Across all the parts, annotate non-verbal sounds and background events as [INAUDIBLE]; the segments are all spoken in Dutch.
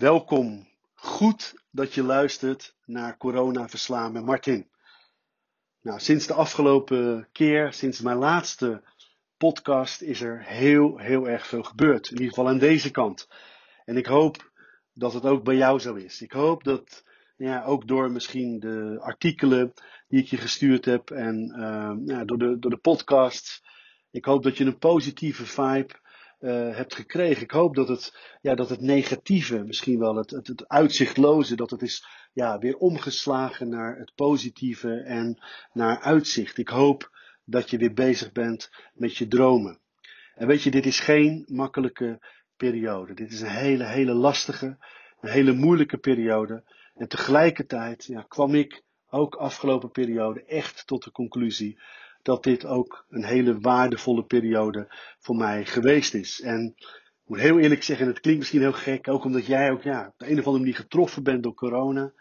Welkom. Goed dat je luistert naar Corona Verslaan met Martin. Nou, sinds de afgelopen keer, sinds mijn laatste podcast, is er heel, heel erg veel gebeurd. In ieder geval aan deze kant. En ik hoop dat het ook bij jou zo is. Ik hoop dat, ja, ook door misschien de artikelen die ik je gestuurd heb en ja, door, de, door de podcasts. Ik hoop dat je een positieve vibe uh, hebt gekregen. Ik hoop dat het, ja, dat het negatieve, misschien wel het, het, het uitzichtloze, dat het is ja, weer omgeslagen naar het positieve en naar uitzicht. Ik hoop dat je weer bezig bent met je dromen. En weet je, dit is geen makkelijke periode. Dit is een hele, hele lastige, een hele moeilijke periode. En tegelijkertijd ja, kwam ik ook afgelopen periode echt tot de conclusie dat dit ook een hele waardevolle periode voor mij geweest is. En ik moet heel eerlijk zeggen, het klinkt misschien heel gek, ook omdat jij ook ja, op de een of andere manier getroffen bent door corona.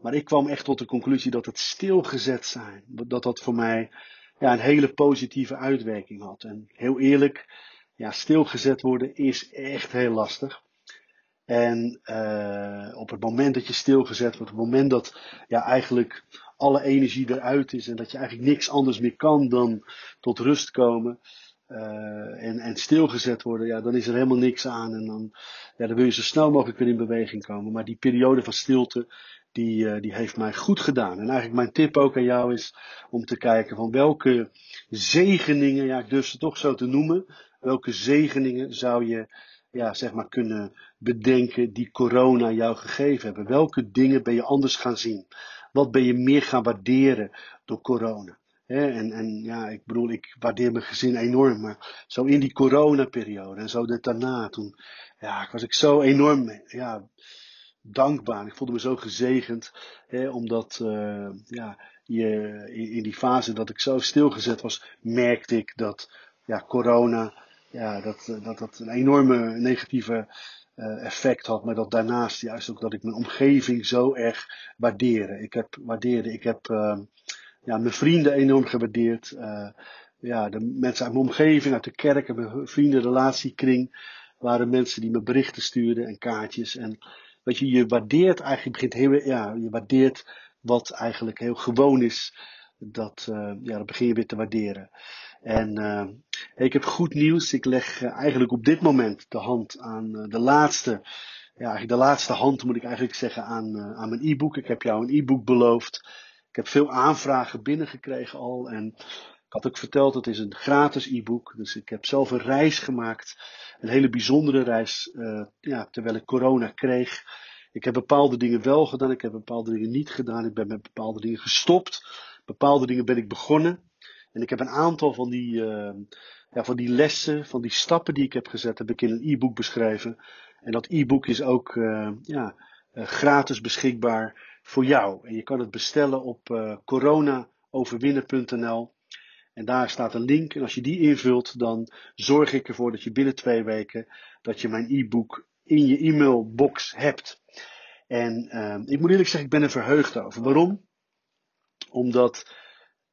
Maar ik kwam echt tot de conclusie dat het stilgezet zijn, dat dat voor mij ja, een hele positieve uitwerking had. En heel eerlijk, ja, stilgezet worden is echt heel lastig. En uh, op het moment dat je stilgezet wordt, op het moment dat ja, eigenlijk alle energie eruit is en dat je eigenlijk niks anders meer kan dan tot rust komen uh, en, en stilgezet worden, ja, dan is er helemaal niks aan en dan, ja, dan wil je zo snel mogelijk weer in beweging komen. Maar die periode van stilte, die, uh, die heeft mij goed gedaan. En eigenlijk mijn tip ook aan jou is om te kijken van welke zegeningen, ja, ik durf ze toch zo te noemen, welke zegeningen zou je ja, zeg maar kunnen bedenken die corona jou gegeven hebben? Welke dingen ben je anders gaan zien? Wat ben je meer gaan waarderen door corona? en, en ja, ik bedoel, ik waardeer mijn gezin enorm, maar zo in die coronaperiode en zo net daarna, toen ja, was ik zo enorm ja, dankbaar. Ik voelde me zo gezegend, omdat uh, ja, je, in, die fase dat ik zo stilgezet was, merkte ik dat ja, corona ja, dat, dat dat een enorme negatieve effect had. Maar dat daarnaast juist ook dat ik mijn omgeving zo erg waardeerde. Ik heb, waardeerde. Ik heb uh, ja, mijn vrienden enorm gewaardeerd. Uh, ja, de mensen uit mijn omgeving, uit de kerk en mijn vrienden, relatiekring, waren mensen die me berichten stuurden en kaartjes. En weet je, je waardeert eigenlijk, begint heel, ja, je waardeert wat eigenlijk heel gewoon is. Dat, uh, ja, dat begin je weer te waarderen. En uh, ik heb goed nieuws. Ik leg uh, eigenlijk op dit moment de hand aan uh, de laatste, ja, eigenlijk de laatste hand moet ik eigenlijk zeggen aan, aan mijn e-book. Ik heb jou een e-book beloofd. Ik heb veel aanvragen binnengekregen al. En ik had ook verteld, het is een gratis e-book. Dus ik heb zelf een reis gemaakt. Een hele bijzondere reis, ja, terwijl ik corona kreeg. Ik heb bepaalde dingen wel gedaan, ik heb bepaalde dingen niet gedaan. Ik ben met bepaalde dingen gestopt. Bepaalde dingen ben ik begonnen. En ik heb een aantal van die, uh, ja, van die lessen, van die stappen die ik heb gezet, heb ik in een e-book beschreven. En dat e-book is ook uh, ja, uh, gratis beschikbaar voor jou. En je kan het bestellen op coronaoverwinnen.nl. En daar staat een link. En als je die invult, dan zorg ik ervoor dat je binnen twee weken dat je mijn e-book in je e-mailbox hebt. En ik moet eerlijk zeggen, ik ben er verheugd over. Waarom? Omdat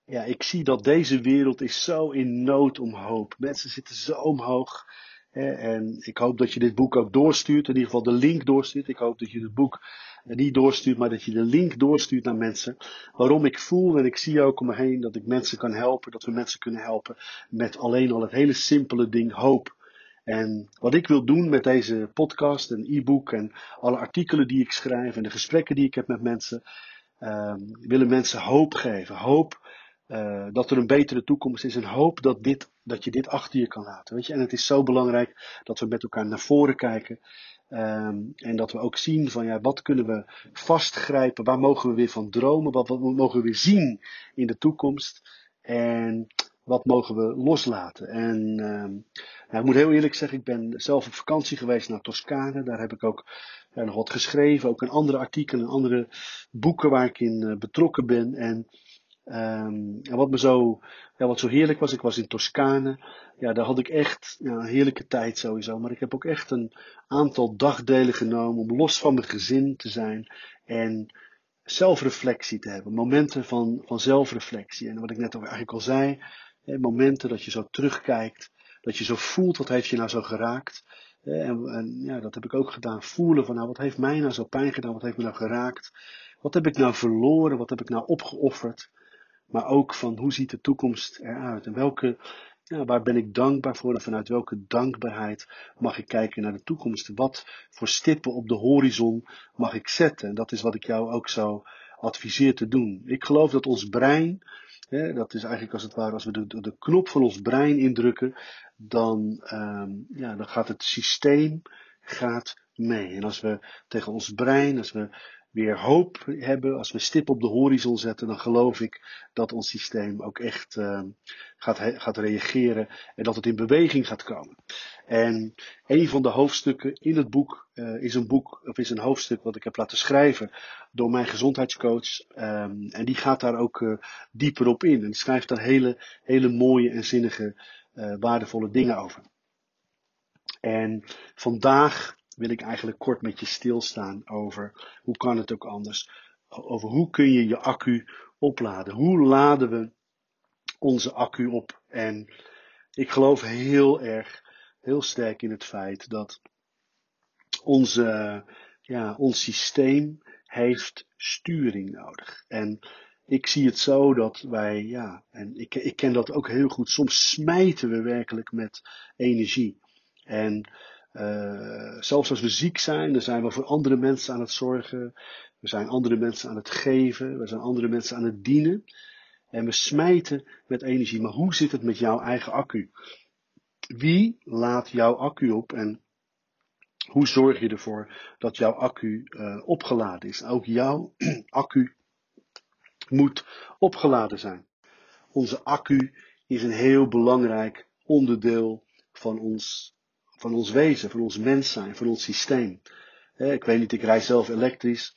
ja, ik zie dat deze wereld is zo in nood om hoop. Mensen zitten zo omhoog. Hè, en ik hoop dat je dit boek ook doorstuurt. In ieder geval de link doorstuurt. Ik hoop dat je het boek niet doorstuurt, maar dat je de link doorstuurt naar mensen. Waarom ik voel en ik zie ook om me heen dat ik mensen kan helpen. Dat we mensen kunnen helpen met alleen al het hele simpele ding hoop. En wat ik wil doen met deze podcast en e-book en alle artikelen die ik schrijf en de gesprekken die ik heb met mensen, um, willen mensen hoop geven. Hoop uh, dat er een betere toekomst is en hoop dat, dit, dat je dit achter je kan laten. Weet je? En het is zo belangrijk dat we met elkaar naar voren kijken. Um, en dat we ook zien van ja, wat kunnen we vastgrijpen, waar mogen we weer van dromen, wat, mogen we weer zien in de toekomst. En wat mogen we loslaten. En um, nou, ik moet heel eerlijk zeggen, ik ben zelf op vakantie geweest naar Toscane. Daar heb ik ook ja, nog wat geschreven, ook in andere artikelen, andere boeken waar ik in uh, betrokken ben. En Um, en wat me zo, ja, wat zo heerlijk was, ik was in Toscane. Ja, daar had ik echt ja, een heerlijke tijd sowieso. Maar ik heb ook echt een aantal dagdelen genomen om los van mijn gezin te zijn. En zelfreflectie te hebben. Momenten van, van zelfreflectie. En wat ik net ook eigenlijk al zei. Hè, momenten dat je zo terugkijkt. Dat je zo voelt, wat heeft je nou zo geraakt. En, en, ja, dat heb ik ook gedaan. Voelen van nou, wat heeft mij nou zo pijn gedaan? Wat heeft me nou geraakt? Wat heb ik nou verloren? Wat heb ik nou opgeofferd? Maar ook van hoe ziet de toekomst eruit? En welke, ja, waar ben ik dankbaar voor? En vanuit welke dankbaarheid mag ik kijken naar de toekomst? Wat voor stippen op de horizon mag ik zetten? En dat is wat ik jou ook zou adviseer te doen. Ik geloof dat ons brein, hè, dat is eigenlijk als het ware, als we de, de knop van ons brein indrukken, dan, um, ja, dan gaat het systeem gaat mee. En als we tegen ons brein, als we weer hoop hebben, als we stip op de horizon zetten, dan geloof ik dat ons systeem ook echt uh, gaat, gaat reageren en dat het in beweging gaat komen. En een van de hoofdstukken in het boek uh, is een boek, of is een hoofdstuk wat ik heb laten schrijven door mijn gezondheidscoach. Um, en die gaat daar ook uh, dieper op in en schrijft daar hele, hele mooie en zinnige, uh, waardevolle dingen over. En vandaag wil ik eigenlijk kort met je stilstaan over hoe kan het ook anders. Over hoe kun je je accu opladen. Hoe laden we onze accu op? En ik geloof heel erg, heel sterk in het feit dat onze, ja, ons systeem heeft sturing nodig. En ik zie het zo dat wij, ja, en ik, ik ken dat ook heel goed. Soms smijten we werkelijk met energie. En uh, zelfs als we ziek zijn, dan zijn we voor andere mensen aan het zorgen. We zijn andere mensen aan het geven. We zijn andere mensen aan het dienen. En we smijten met energie. Maar hoe zit het met jouw eigen accu? Wie laat jouw accu op en hoe zorg je ervoor dat jouw accu uh, opgeladen is? Ook jouw [CLEARS THROAT] accu moet opgeladen zijn. Onze accu is een heel belangrijk onderdeel van ons van ons wezen, van ons mens zijn, van ons systeem. ik weet niet, ik rij zelf elektrisch.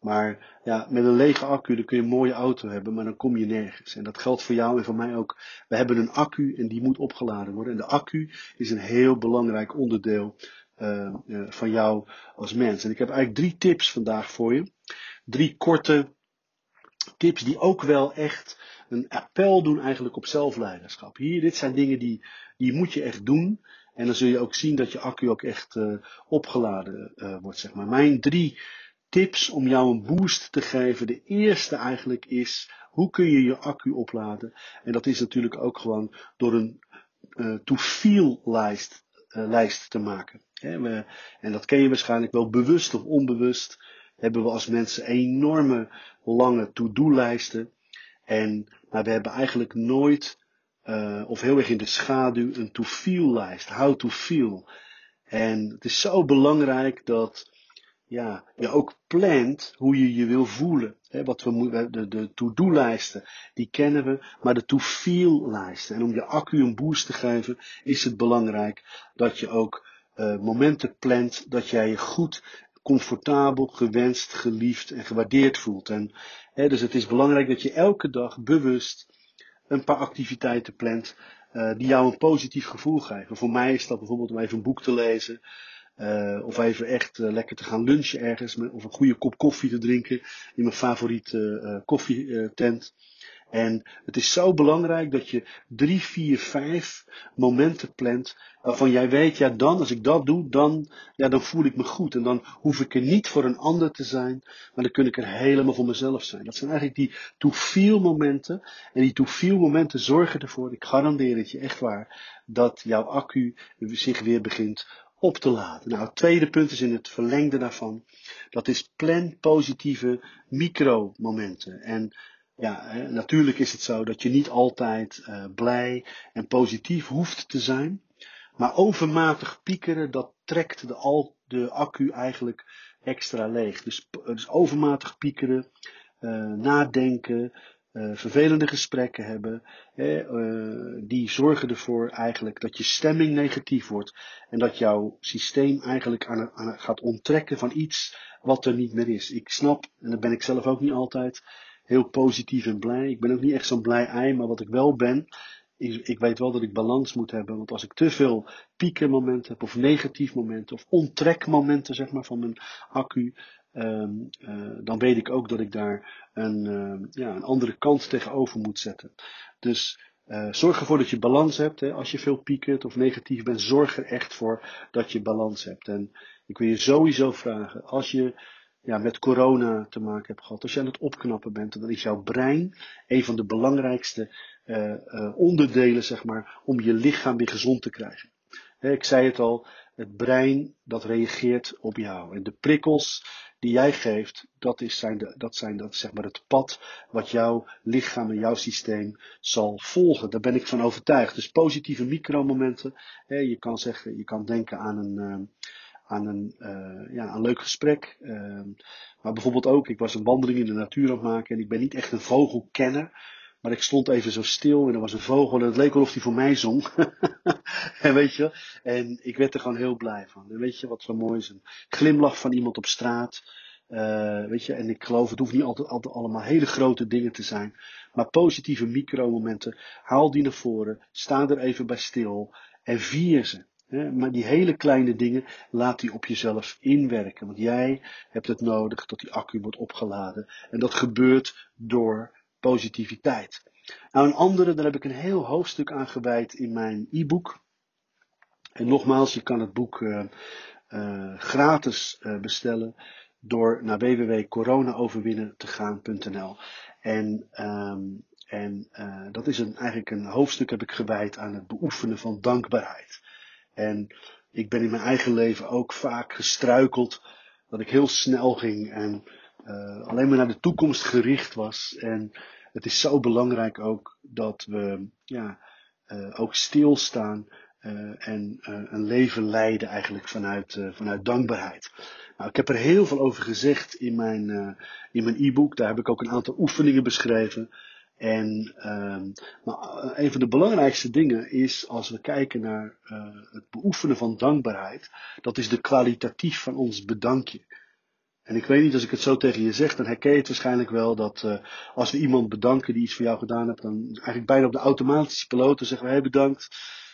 Maar ja, met een lege accu dan kun je een mooie auto hebben, maar dan kom je nergens. En dat geldt voor jou en voor mij ook. We hebben een accu en die moet opgeladen worden. En de accu is een heel belangrijk onderdeel uh, uh, van jou als mens. En ik heb eigenlijk drie tips vandaag voor je. Drie korte tips die ook wel echt een appel doen eigenlijk op zelfleiderschap. Hier, dit zijn dingen die, die moet je echt doen. En dan zul je ook zien dat je accu ook echt uh, opgeladen uh, wordt, zeg maar. Mijn drie tips om jou een boost te geven. De eerste eigenlijk is, hoe kun je je accu opladen? En dat is natuurlijk ook gewoon door een uh, to-feel lijst, lijst te maken. we, en dat ken je waarschijnlijk wel bewust of onbewust. Hebben we als mensen enorme lange to-do lijsten. En maar we hebben eigenlijk nooit uh, of heel erg in de schaduw een to feel lijst. How to feel. En het is zo belangrijk dat ja, je ook plant hoe je je wil voelen. He, wat we, de, de to-do lijsten, die kennen we, maar de to-feel lijsten. En om je accu een boost te geven, is het belangrijk dat je ook uh, momenten plant dat jij je goed, comfortabel, gewenst, geliefd en gewaardeerd voelt. En, he, dus het is belangrijk dat je elke dag bewust een paar activiteiten plant uh, die jou een positief gevoel geven. Voor mij is dat bijvoorbeeld om even een boek te lezen. Uh, of even echt uh, lekker te gaan lunchen ergens. Of een goede kop koffie te drinken in mijn favoriete koffietent. En het is zo belangrijk dat je drie, vier, vijf momenten plant waarvan jij weet, ja dan, als ik dat doe, dan, ja, dan voel ik me goed. En dan hoef ik er niet voor een ander te zijn, maar dan kun ik er helemaal voor mezelf zijn. Dat zijn eigenlijk die to-feel momenten. En die to-feel momenten zorgen ervoor, ik garandeer het je echt waar, dat jouw accu zich weer begint op te laden. Nou, het tweede punt is in het verlengde daarvan. Dat is plan positieve micromomenten. En ja, natuurlijk is het zo dat je niet altijd uh, blij en positief hoeft te zijn. Maar overmatig piekeren, dat trekt de, al, de accu eigenlijk extra leeg. Dus, dus overmatig piekeren, uh, nadenken, vervelende gesprekken hebben, uh, die zorgen ervoor eigenlijk dat je stemming negatief wordt. En dat jouw systeem eigenlijk aan, aan, gaat onttrekken van iets wat er niet meer is. Ik snap, en dat ben ik zelf ook niet altijd, heel positief en blij. Ik ben ook niet echt zo'n blij ei, maar wat ik wel ben, ik, ik weet wel dat ik balans moet hebben. Want als ik te veel piekenmomenten heb, of negatief momenten, of onttrekmomenten zeg maar, van mijn accu, um, uh, dan weet ik ook dat ik daar een, uh, ja, een andere kant tegenover moet zetten. Dus Uh, zorg ervoor dat je balans hebt. Hè. Als je veel piekert of negatief bent, zorg er echt voor dat je balans hebt. En ik wil je sowieso vragen, als je ja, met corona te maken hebt gehad, als je aan het opknappen bent, dan is jouw brein een van de belangrijkste uh, uh, onderdelen, zeg maar, om je lichaam weer gezond te krijgen. ik zei het al, het brein dat reageert op jou. En de prikkels die jij geeft, dat, is zijn, de, dat zijn dat, zeg maar het pad wat jouw lichaam en jouw systeem zal volgen. Daar ben ik van overtuigd. Dus positieve micromomenten. Hè, je kan zeggen, je kan denken aan een, uh, aan een, uh, ja, een leuk gesprek. Uh, maar bijvoorbeeld ook, ik was een wandeling in de natuur aan het maken en ik ben niet echt een vogelkenner. Maar ik stond even zo stil en er was een vogel en het leek wel of die voor mij zong. [LAUGHS] en weet je, en ik werd er gewoon heel blij van. Weet je wat zo mooi is? Een glimlach van iemand op straat. Uh, weet je, en ik geloof, het hoeft niet altijd, altijd allemaal hele grote dingen te zijn. Maar positieve micromomenten, haal die naar voren, sta er even bij stil en vier ze. Maar die hele kleine dingen, laat die op jezelf inwerken. Want jij hebt het nodig dat die accu wordt opgeladen. En dat gebeurt door positiviteit. Nou, een andere, daar heb ik een heel hoofdstuk aan gewijd in mijn e-book. En nogmaals, je kan het boek uh, uh, gratis uh, bestellen door naar www.coronaoverwinnen te gaan.nl. En, um, en dat is een, eigenlijk een hoofdstuk heb ik gewijd aan het beoefenen van dankbaarheid. En ik ben in mijn eigen leven ook vaak gestruikeld dat ik heel snel ging en uh, alleen maar naar de toekomst gericht was. En het is zo belangrijk ook dat we ja, uh, ook stilstaan uh, en een leven leiden eigenlijk vanuit, vanuit dankbaarheid. Nou, ik heb er heel veel over gezegd in mijn, in mijn e-book. Daar heb ik ook een aantal oefeningen beschreven. En uh, maar een van de belangrijkste dingen is, als we kijken naar uh, het beoefenen van dankbaarheid, dat is de kwalitatief van ons bedankje. En ik weet niet, als ik het zo tegen je zeg, dan herken je het waarschijnlijk wel dat uh, als we iemand bedanken die iets voor jou gedaan heeft, dan eigenlijk bijna op de automatische piloot, zeggen we, hey bedankt.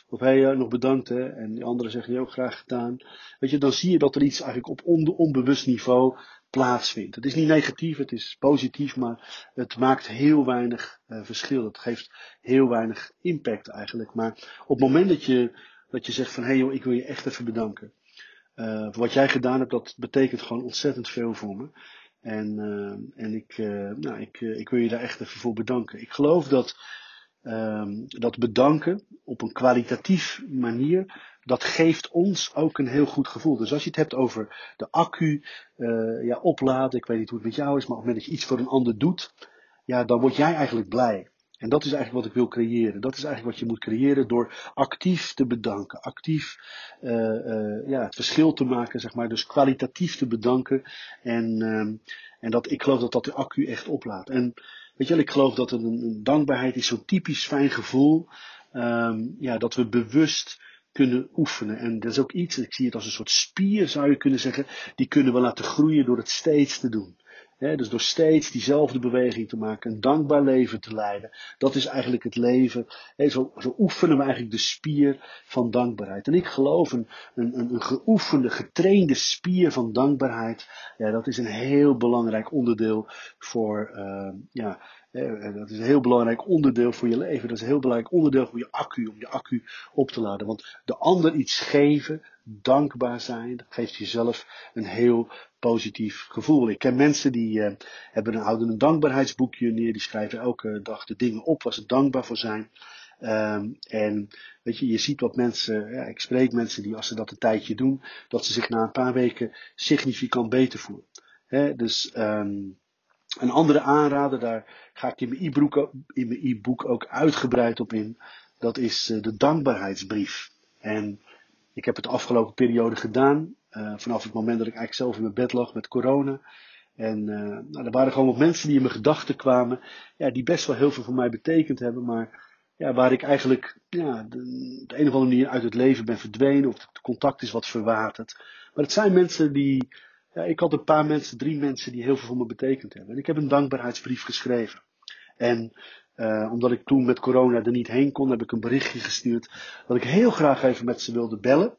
Of hé, nog bedankt hè. En die anderen zeggen, ook graag gedaan. Weet je, dan zie je dat er iets eigenlijk op on onbewust niveau plaatsvindt. Het is niet negatief, het is positief, maar het maakt heel weinig uh, verschil. Het geeft heel weinig impact eigenlijk. Maar op het moment dat je, dat je zegt van, hé hey joh, ik wil je echt even bedanken. Uh, wat jij gedaan hebt, dat betekent gewoon ontzettend veel voor me. En, uh, en ik, nou, ik, ik wil je daar echt even voor bedanken. Ik geloof dat, um, dat bedanken op een kwalitatief manier, dat geeft ons ook een heel goed gevoel. Dus als je het hebt over de accu ja, opladen, ik weet niet hoe het met jou is, maar op het moment dat je iets voor een ander doet, ja, dan word jij eigenlijk blij. En dat is eigenlijk wat ik wil creëren. Dat is eigenlijk wat je moet creëren door actief te bedanken. Actief uh, uh, ja, het verschil te maken, zeg maar. Dus kwalitatief te bedanken. En, uh, en dat, ik geloof dat dat de accu echt oplaadt. En weet je wel, ik geloof dat een, dankbaarheid is zo'n typisch fijn gevoel. Um, ja, dat we bewust kunnen oefenen. En dat is ook iets, ik zie het als een soort spier zou je kunnen zeggen, die kunnen we laten groeien door het steeds te doen dus door steeds diezelfde beweging te maken, een dankbaar leven te leiden. Dat is eigenlijk het leven. zo, zo, oefenen we eigenlijk de spier van dankbaarheid. En ik geloof een, een, een geoefende, getrainde spier van dankbaarheid. Ja, dat is een heel belangrijk onderdeel voor, uh, ja, dat is een heel belangrijk onderdeel voor je leven. Dat is een heel belangrijk onderdeel voor je accu, om je accu op te laden. Want de ander iets geven, dankbaar zijn, dat geeft jezelf een heel positief gevoel. Ik ken mensen die uh, hebben een, houden een dankbaarheidsboekje neer, die schrijven elke dag de dingen op waar ze dankbaar voor zijn. Um, en weet je, je ziet wat mensen, ja, ik spreek mensen die als ze dat een tijdje doen, dat ze zich na een paar weken significant beter voelen. He, dus um, een andere aanrader, daar ga ik in mijn e-book, in mijn e-book ook uitgebreid op in. Dat is uh, de dankbaarheidsbrief. En ik heb het de afgelopen periode gedaan. Uh, vanaf het moment dat ik eigenlijk zelf in mijn bed lag met corona. En uh, nou, er waren gewoon wat mensen die in mijn gedachten kwamen. Ja, die best wel heel veel voor mij betekend hebben. Maar ja, waar ik eigenlijk ja, de, de een of andere manier uit het leven ben verdwenen. Of het contact is wat verwaterd. Maar het zijn mensen die. Ja, ik had een paar mensen, drie mensen die heel veel voor me betekend hebben. En ik heb een dankbaarheidsbrief geschreven. En uh, omdat ik toen met corona er niet heen kon, heb ik een berichtje gestuurd dat ik heel graag even met ze wilde bellen.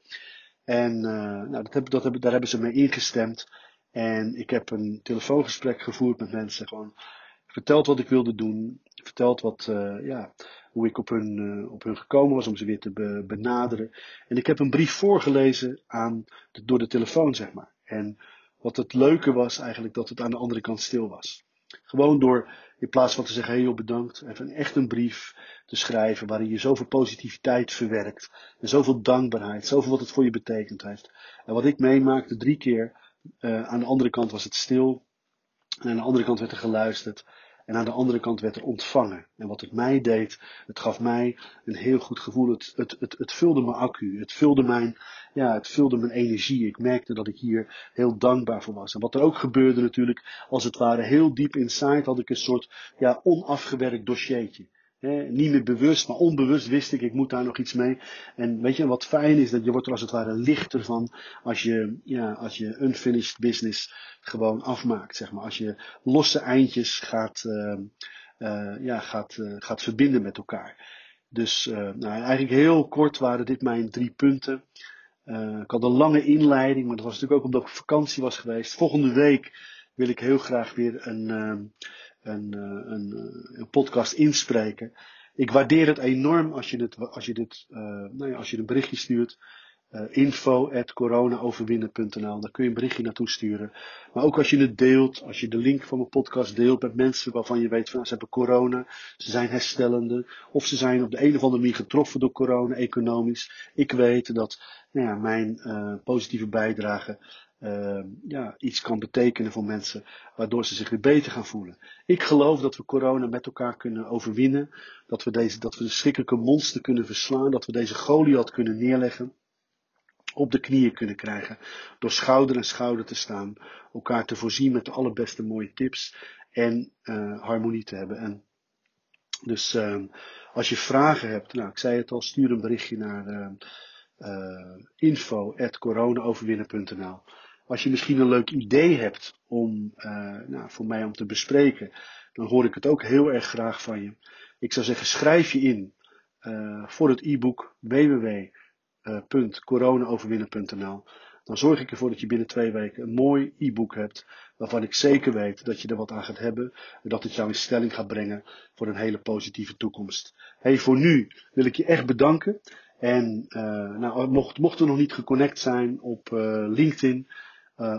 En uh, nou, dat heb, dat daar hebben ze mee ingestemd. En ik heb een telefoongesprek gevoerd met mensen. Gewoon verteld wat ik wilde doen, verteld wat, uh, ja, hoe ik op hun, op hun gekomen was om ze weer te be benaderen. En ik heb een brief voorgelezen aan door de telefoon, zeg maar. En wat het leuke was eigenlijk dat het aan de andere kant stil was. Gewoon door in plaats van te zeggen, heel bedankt, even echt een brief te schrijven waarin je zoveel positiviteit verwerkt. En zoveel dankbaarheid, zoveel wat het voor je betekend heeft. En wat ik meemaakte drie keer, uh, aan de andere kant was het stil. En aan de andere kant werd er geluisterd. En aan de andere kant werd er ontvangen. En wat het mij deed, het gaf mij een heel goed gevoel. Het, het, het, het vulde mijn accu. Het vulde mijn, ja, het vulde mijn energie. Ik merkte dat ik hier heel dankbaar voor was. En wat er ook gebeurde natuurlijk, als het ware heel diep inside had ik een soort ja, onafgewerkt dossiertje niet meer bewust, maar onbewust wist ik, ik moet daar nog iets mee. En weet je, wat fijn is, dat je wordt er als het ware lichter van als je, ja, als je unfinished business gewoon afmaakt, zeg maar. Als je losse eindjes gaat, uh, uh, ja, gaat, uh, gaat verbinden met elkaar. Dus nou, eigenlijk heel kort waren dit mijn drie punten. ik had een lange inleiding, maar dat was natuurlijk ook omdat ik op vakantie was geweest. Volgende week wil ik heel graag weer een een, eh, een, eh, een, podcast inspreken. Ik waardeer het enorm als je, dit, als je, dit, uh, nou ja, als je een berichtje stuurt. Uh, info. Daar kun je een berichtje naartoe sturen. Maar ook als je het deelt, als je de link van mijn podcast deelt met mensen waarvan je weet van ze hebben corona, ze zijn herstellende, of ze zijn op de een of andere manier getroffen door corona, economisch. Ik weet dat nou ja, mijn positieve bijdrage uh, ja, iets kan betekenen voor mensen, waardoor ze zich weer beter gaan voelen. Ik geloof dat we corona met elkaar kunnen overwinnen, dat we, deze, dat we de schrikkelijke monster kunnen verslaan, dat we deze Goliath kunnen neerleggen, op de knieën kunnen krijgen, door schouder aan schouder te staan, elkaar te voorzien met de allerbeste mooie tips en uh, harmonie te hebben. En dus uh, als je vragen hebt, nou ik zei het al, stuur een berichtje naar uh, uh, info.coronaoverwinnen.nl als je misschien een leuk idee hebt om, uh, nou, voor mij om te bespreken, dan hoor ik het ook heel erg graag van je. Ik zou zeggen, schrijf je in uh, voor het e-book www.coronaoverwinnen.nl. Dan zorg ik ervoor dat je binnen twee weken een mooi e-book hebt, waarvan ik zeker weet dat je er wat aan gaat hebben en dat het jou in stelling gaat brengen voor een hele positieve toekomst. Hey, voor nu wil ik je echt bedanken. En nou, mocht, mocht er nog niet geconnect zijn op LinkedIn,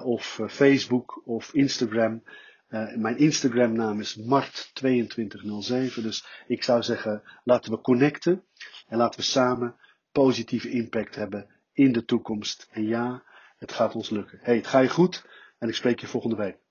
of uh, Facebook of Instagram. Uh, mijn Instagram naam is Mart2207. Dus ik zou zeggen, laten we connecten en laten we samen positieve impact hebben in de toekomst. En ja, het gaat ons lukken. Hey, het gaat je goed en ik spreek je volgende week.